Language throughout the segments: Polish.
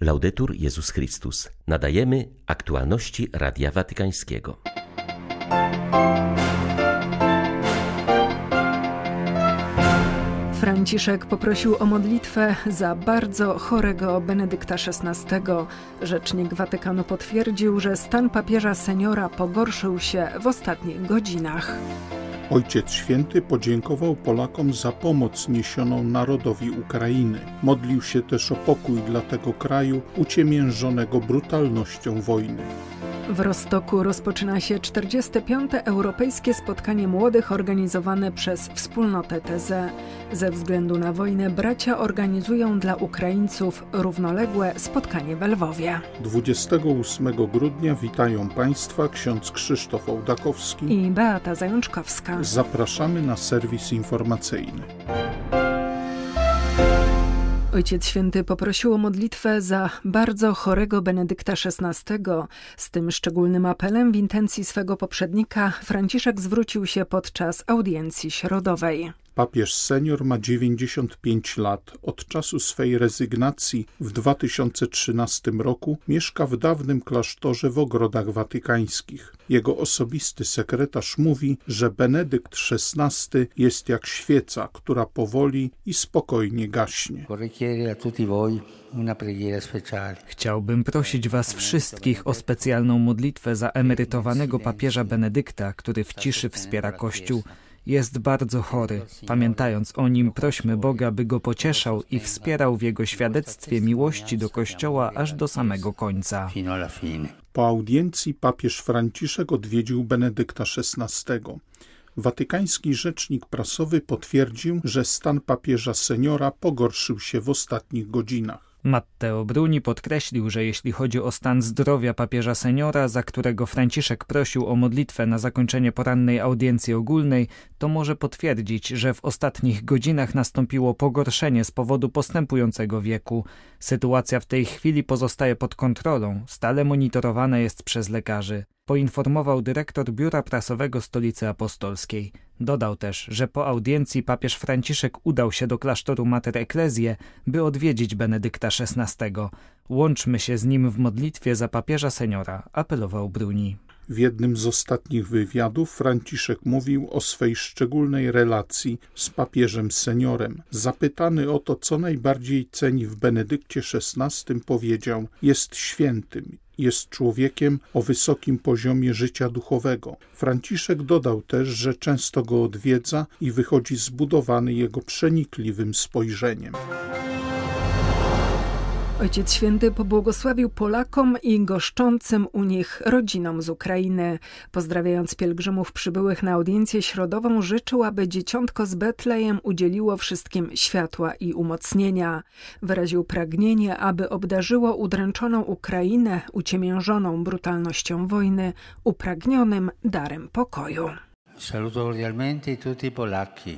Laudetur Jezus Chrystus. Nadajemy aktualności Radia Watykańskiego. Franciszek poprosił o modlitwę za bardzo chorego Benedykta XVI. Rzecznik Watykanu potwierdził, że stan papieża seniora pogorszył się w ostatnich godzinach. Ojciec Święty podziękował Polakom za pomoc niesioną narodowi Ukrainy. Modlił się też o pokój dla tego kraju uciemiężonego brutalnością wojny. W Rostoku rozpoczyna się 45. Europejskie Spotkanie Młodych organizowane przez wspólnotę TZ. Ze względu na wojnę bracia organizują dla Ukraińców równoległe spotkanie w Lwowie. 28 grudnia witają Państwa ksiądz Krzysztof Ołdakowski i Beata Zajączkowska. Zapraszamy na serwis informacyjny. Ojciec Święty poprosił o modlitwę za bardzo chorego Benedykta XVI. Z tym szczególnym apelem w intencji swego poprzednika Franciszek zwrócił się podczas audiencji środowej. Papież senior ma 95 lat. Od czasu swej rezygnacji w 2013 roku mieszka w dawnym klasztorze w ogrodach watykańskich. Jego osobisty sekretarz mówi, że Benedykt XVI jest jak świeca, która powoli i spokojnie gaśnie. Chciałbym prosić Was wszystkich o specjalną modlitwę za emerytowanego papieża Benedykta, który w ciszy wspiera Kościół jest bardzo chory. Pamiętając o nim, prośmy Boga, by go pocieszał i wspierał w jego świadectwie miłości do Kościoła aż do samego końca. Po audiencji papież Franciszek odwiedził Benedykta XVI. Watykański rzecznik prasowy potwierdził, że stan papieża seniora pogorszył się w ostatnich godzinach. Matteo Bruni podkreślił, że jeśli chodzi o stan zdrowia papieża seniora, za którego Franciszek prosił o modlitwę na zakończenie porannej audiencji ogólnej, to może potwierdzić, że w ostatnich godzinach nastąpiło pogorszenie z powodu postępującego wieku. Sytuacja w tej chwili pozostaje pod kontrolą, stale monitorowana jest przez lekarzy poinformował dyrektor Biura Prasowego Stolicy Apostolskiej. Dodał też, że po audiencji papież Franciszek udał się do klasztoru Mater Ecclesiae, by odwiedzić Benedykta XVI. Łączmy się z nim w modlitwie za papieża seniora, apelował Bruni. W jednym z ostatnich wywiadów Franciszek mówił o swej szczególnej relacji z papieżem seniorem. Zapytany o to, co najbardziej ceni w Benedykcie XVI, powiedział: Jest świętym jest człowiekiem o wysokim poziomie życia duchowego. Franciszek dodał też, że często go odwiedza i wychodzi zbudowany jego przenikliwym spojrzeniem. Ojciec Święty pobłogosławił Polakom i goszczącym u nich rodzinom z Ukrainy. Pozdrawiając pielgrzymów przybyłych na audiencję środową, życzył, aby dzieciątko z Betlejem udzieliło wszystkim światła i umocnienia. Wyraził pragnienie, aby obdarzyło udręczoną Ukrainę, uciemiężoną brutalnością wojny, upragnionym darem pokoju.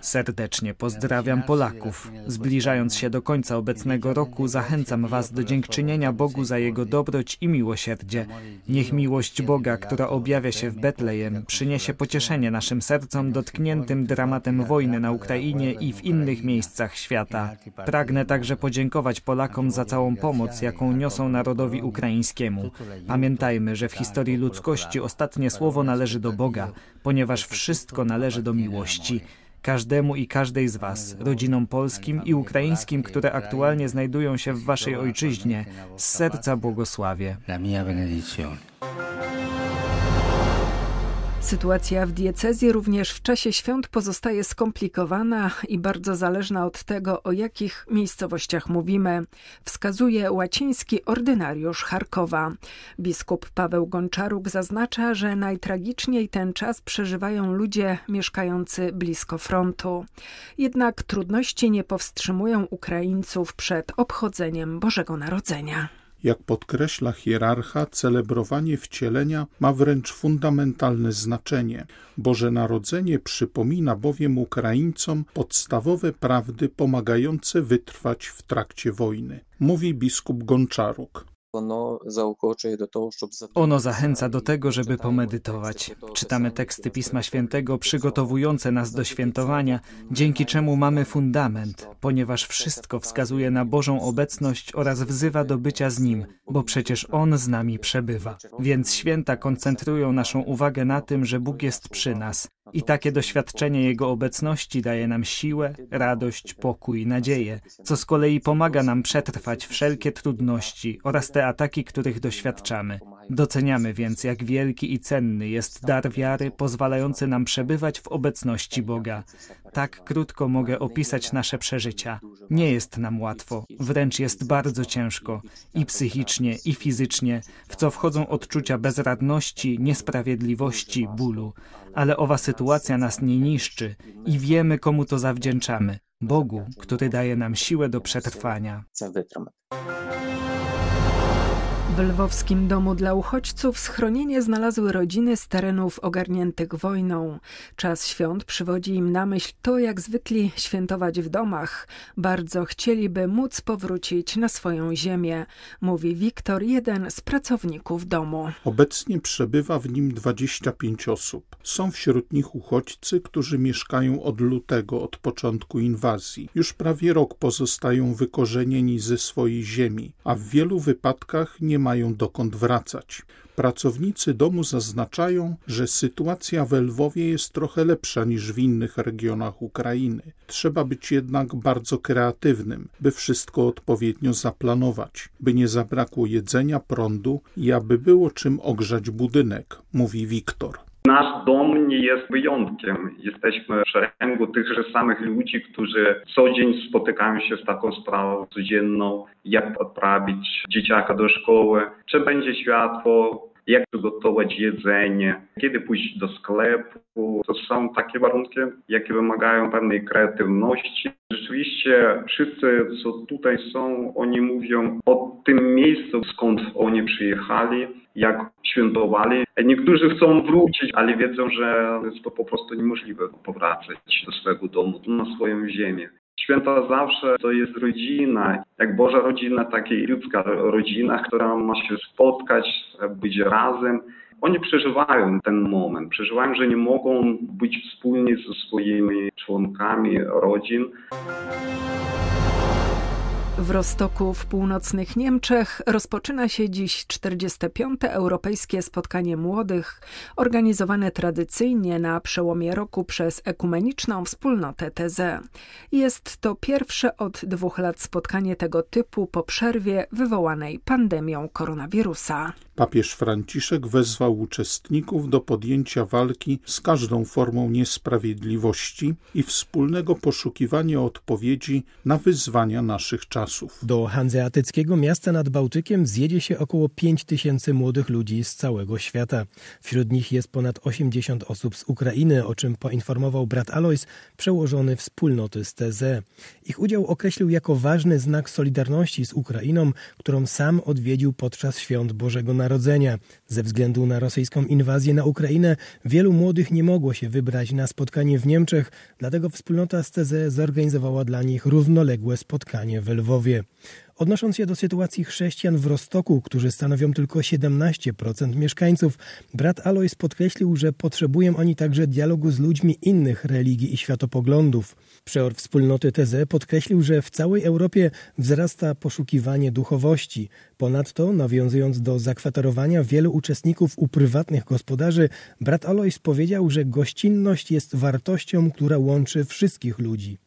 Serdecznie pozdrawiam Polaków. Zbliżając się do końca obecnego roku, zachęcam Was do dziękczynienia Bogu za Jego dobroć i miłosierdzie. Niech miłość Boga, która objawia się w Betlejem, przyniesie pocieszenie naszym sercom dotkniętym dramatem wojny na Ukrainie i w innych miejscach świata. Pragnę także podziękować Polakom za całą pomoc, jaką niosą narodowi ukraińskiemu. Pamiętajmy, że w historii ludzkości ostatnie słowo należy do Boga, ponieważ wszyscy wszystko należy do miłości. Każdemu i każdej z Was, rodzinom polskim i ukraińskim, które aktualnie znajdują się w Waszej ojczyźnie, z serca błogosławię. Sytuacja w diecezji również w czasie świąt pozostaje skomplikowana i bardzo zależna od tego, o jakich miejscowościach mówimy, wskazuje łaciński ordynariusz Charkowa. Biskup Paweł Gonczaruk zaznacza, że najtragiczniej ten czas przeżywają ludzie mieszkający blisko frontu. Jednak trudności nie powstrzymują Ukraińców przed obchodzeniem Bożego Narodzenia. Jak podkreśla hierarcha, celebrowanie wcielenia ma wręcz fundamentalne znaczenie. Boże Narodzenie przypomina bowiem Ukraińcom podstawowe prawdy pomagające wytrwać w trakcie wojny, mówi biskup Gonczaruk. Ono zachęca do tego, żeby pomedytować. Czytamy teksty Pisma Świętego przygotowujące nas do świętowania, dzięki czemu mamy fundament, ponieważ wszystko wskazuje na Bożą obecność oraz wzywa do bycia z Nim, bo przecież On z nami przebywa. Więc święta koncentrują naszą uwagę na tym, że Bóg jest przy nas. I takie doświadczenie Jego obecności daje nam siłę, radość, pokój, nadzieję, co z kolei pomaga nam przetrwać wszelkie trudności oraz te ataki, których doświadczamy. Doceniamy więc, jak wielki i cenny jest dar wiary, pozwalający nam przebywać w obecności Boga. Tak krótko mogę opisać nasze przeżycia. Nie jest nam łatwo, wręcz jest bardzo ciężko, i psychicznie, i fizycznie, w co wchodzą odczucia bezradności, niesprawiedliwości, bólu. Ale owa sytuacja nas nie niszczy i wiemy, komu to zawdzięczamy. Bogu, który daje nam siłę do przetrwania. W lwowskim domu dla uchodźców schronienie znalazły rodziny z terenów ogarniętych wojną. Czas świąt przywodzi im na myśl to, jak zwykli świętować w domach. Bardzo chcieliby móc powrócić na swoją ziemię, mówi Wiktor, jeden z pracowników domu. Obecnie przebywa w nim 25 osób. Są wśród nich uchodźcy, którzy mieszkają od lutego, od początku inwazji. Już prawie rok pozostają wykorzenieni ze swojej ziemi, a w wielu wypadkach nie mają dokąd wracać. Pracownicy domu zaznaczają, że sytuacja w Lwowie jest trochę lepsza niż w innych regionach Ukrainy. Trzeba być jednak bardzo kreatywnym, by wszystko odpowiednio zaplanować, by nie zabrakło jedzenia, prądu i aby było czym ogrzać budynek, mówi Wiktor. Nasz dom nie jest wyjątkiem. Jesteśmy w szeregu tychże samych ludzi, którzy co dzień spotykają się z taką sprawą codzienną, jak odprawić dzieciaka do szkoły, czy będzie światło, jak przygotować jedzenie, kiedy pójść do sklepu. To są takie warunki, jakie wymagają pewnej kreatywności. Rzeczywiście wszyscy, co tutaj są, oni mówią o tym miejscu, skąd oni przyjechali, jak świętowali. Niektórzy chcą wrócić, ale wiedzą, że jest to po prostu niemożliwe powracać do swojego domu, na swoją ziemię. Święta zawsze to jest rodzina, jak Boża rodzina, tak i ludzka rodzina, która ma się spotkać, być razem. Oni przeżywają ten moment, przeżywają, że nie mogą być wspólnie ze swoimi członkami rodzin. W Rostoku w północnych Niemczech rozpoczyna się dziś 45. Europejskie Spotkanie Młodych, organizowane tradycyjnie na przełomie roku przez ekumeniczną wspólnotę TZ. Jest to pierwsze od dwóch lat spotkanie tego typu po przerwie wywołanej pandemią koronawirusa. Papież Franciszek wezwał uczestników do podjęcia walki z każdą formą niesprawiedliwości i wspólnego poszukiwania odpowiedzi na wyzwania naszych czasów. Do hanzeatyckiego miasta nad Bałtykiem zjedzie się około 5 tysięcy młodych ludzi z całego świata. Wśród nich jest ponad 80 osób z Ukrainy, o czym poinformował brat Alois, przełożony wspólnoty z TZ. Ich udział określił jako ważny znak solidarności z Ukrainą, którą sam odwiedził podczas świąt Bożego Narodzenia Narodzenia. Ze względu na rosyjską inwazję na Ukrainę wielu młodych nie mogło się wybrać na spotkanie w Niemczech, dlatego wspólnota z TZ zorganizowała dla nich równoległe spotkanie w Lwowie. Odnosząc się do sytuacji chrześcijan w Rostoku, którzy stanowią tylko 17% mieszkańców, brat Alois podkreślił, że potrzebują oni także dialogu z ludźmi innych religii i światopoglądów. Przeor wspólnoty TZ podkreślił, że w całej Europie wzrasta poszukiwanie duchowości. Ponadto, nawiązując do zakwaterowania wielu uczestników u prywatnych gospodarzy, brat Alois powiedział, że gościnność jest wartością, która łączy wszystkich ludzi.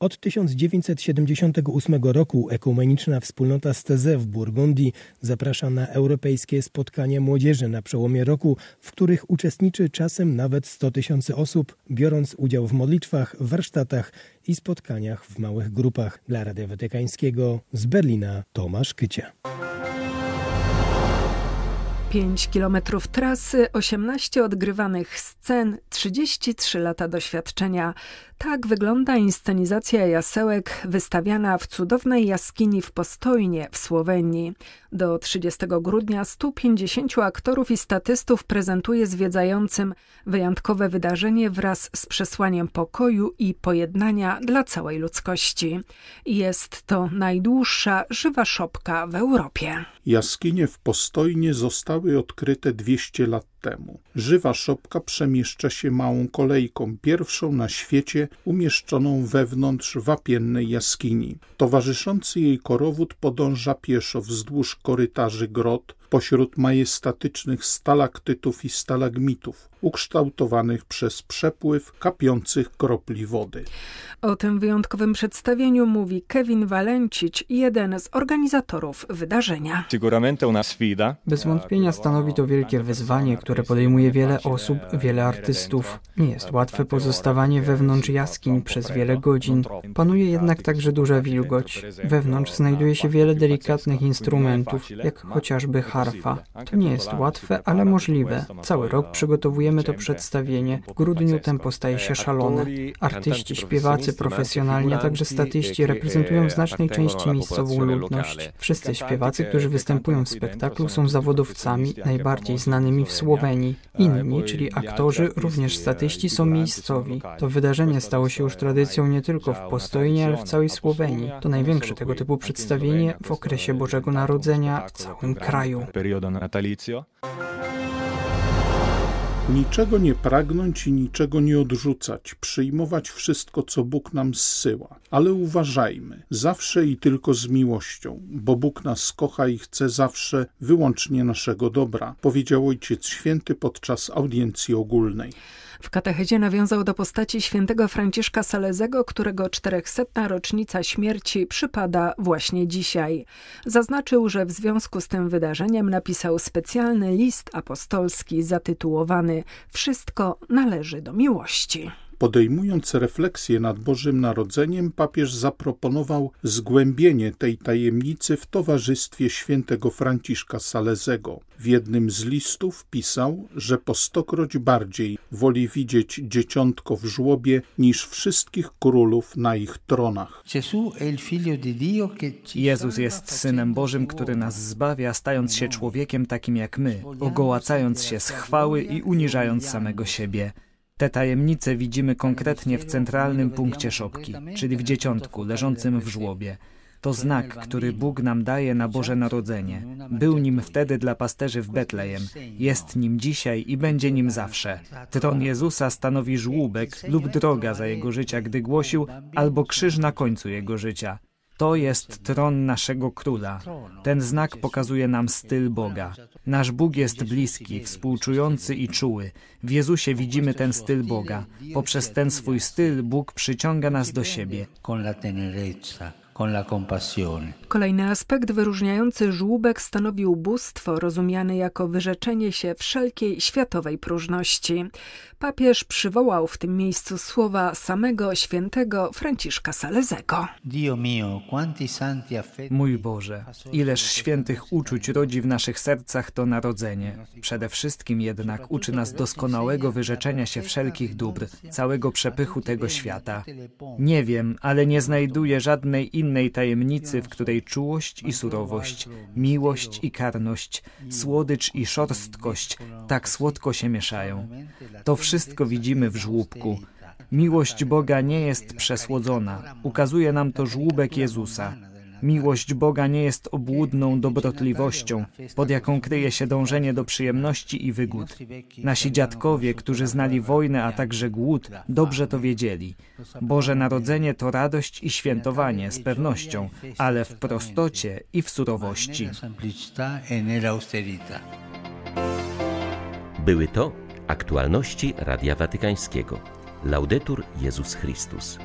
Od 1978 roku ekumeniczna wspólnota Steze w Burgundii zaprasza na europejskie spotkania młodzieży na przełomie roku, w których uczestniczy czasem nawet 100 tysięcy osób, biorąc udział w modlitwach, warsztatach i spotkaniach w małych grupach. Dla Radia Watykańskiego z Berlina Tomasz Kycia. 5 kilometrów trasy, 18 odgrywanych scen, 33 lata doświadczenia. Tak wygląda inscenizacja jasełek wystawiana w cudownej jaskini w Postojnie w Słowenii. Do 30 grudnia 150 aktorów i statystów prezentuje zwiedzającym wyjątkowe wydarzenie wraz z przesłaniem pokoju i pojednania dla całej ludzkości. Jest to najdłuższa żywa szopka w Europie. Jaskinie w Postojnie zostały odkryte 200 lat temu. Żywa szopka przemieszcza się małą kolejką, pierwszą na świecie umieszczoną wewnątrz wapiennej jaskini. Towarzyszący jej korowód podąża pieszo wzdłuż korytarzy grot, pośród majestatycznych stalaktytów i stalagmitów, ukształtowanych przez przepływ kapiących kropli wody. O tym wyjątkowym przedstawieniu mówi Kevin Walencic, jeden z organizatorów wydarzenia. Bez wątpienia stanowi to wielkie wyzwanie, które podejmuje wiele osób, wiele artystów. Nie jest łatwe pozostawanie wewnątrz jaskiń przez wiele godzin. Panuje jednak także duża wilgoć. Wewnątrz znajduje się wiele delikatnych instrumentów, jak chociażby harfa. To nie jest łatwe, ale możliwe. Cały rok przygotowujemy to przedstawienie. W grudniu tempo staje się szalone. Artyści, śpiewacy profesjonalni, a także statyści reprezentują w znacznej części miejscową ludność. Wszyscy śpiewacy, którzy występują w spektaklu są zawodowcami, najbardziej znanymi w Słowenii. Inni, czyli aktorzy, również statyści są miejscowi. To wydarzenie stało się już tradycją nie tylko w Postojnie, ale w całej Słowenii. To największe tego typu przedstawienie w okresie Bożego Narodzenia w całym kraju. Niczego nie pragnąć i niczego nie odrzucać, przyjmować wszystko, co Bóg nam zsyła. Ale uważajmy, zawsze i tylko z miłością, bo Bóg nas kocha i chce zawsze wyłącznie naszego dobra, powiedział Ojciec Święty podczas audiencji ogólnej. W katechezie nawiązał do postaci świętego Franciszka Salezego, którego 400. rocznica śmierci przypada właśnie dzisiaj. Zaznaczył, że w związku z tym wydarzeniem napisał specjalny list apostolski zatytułowany Wszystko należy do miłości. Podejmując refleksję nad Bożym Narodzeniem, papież zaproponował zgłębienie tej tajemnicy w towarzystwie świętego Franciszka Salezego. W jednym z listów pisał, że po stokroć bardziej woli widzieć dzieciątko w żłobie niż wszystkich królów na ich tronach. Jezus jest Synem Bożym, który nas zbawia, stając się człowiekiem takim jak my, ogołacając się z chwały i uniżając samego siebie. Te tajemnice widzimy konkretnie w centralnym punkcie szopki, czyli w dzieciątku leżącym w żłobie. To znak, który Bóg nam daje na Boże Narodzenie. Był nim wtedy dla pasterzy w Betlejem, jest nim dzisiaj i będzie nim zawsze. Tron Jezusa stanowi żłóbek lub droga za jego życia, gdy głosił, albo krzyż na końcu jego życia. To jest tron naszego króla. Ten znak pokazuje nam styl Boga. Nasz Bóg jest bliski, współczujący i czuły. W Jezusie widzimy ten styl Boga. Poprzez ten swój styl Bóg przyciąga nas do siebie. Kolejny aspekt wyróżniający żłóbek stanowił bóstwo rozumiane jako wyrzeczenie się wszelkiej światowej próżności. Papież przywołał w tym miejscu słowa samego świętego Franciszka Salezego. Mój Boże, ileż świętych uczuć rodzi w naszych sercach to narodzenie. Przede wszystkim jednak uczy nas doskonałego wyrzeczenia się wszelkich dóbr, całego przepychu tego świata. Nie wiem, ale nie znajduję żadnej innej tajemnicy, w której czułość i surowość, miłość i karność, słodycz i szorstkość tak słodko się mieszają. To wszystko widzimy w żłóbku. Miłość Boga nie jest przesłodzona. Ukazuje nam to żłóbek Jezusa. Miłość Boga nie jest obłudną dobrotliwością, pod jaką kryje się dążenie do przyjemności i wygód. Nasi dziadkowie, którzy znali wojnę, a także głód, dobrze to wiedzieli. Boże Narodzenie to radość i świętowanie z pewnością, ale w prostocie i w surowości. Były to aktualności Radia Watykańskiego. Laudetur Jezus Chrystus.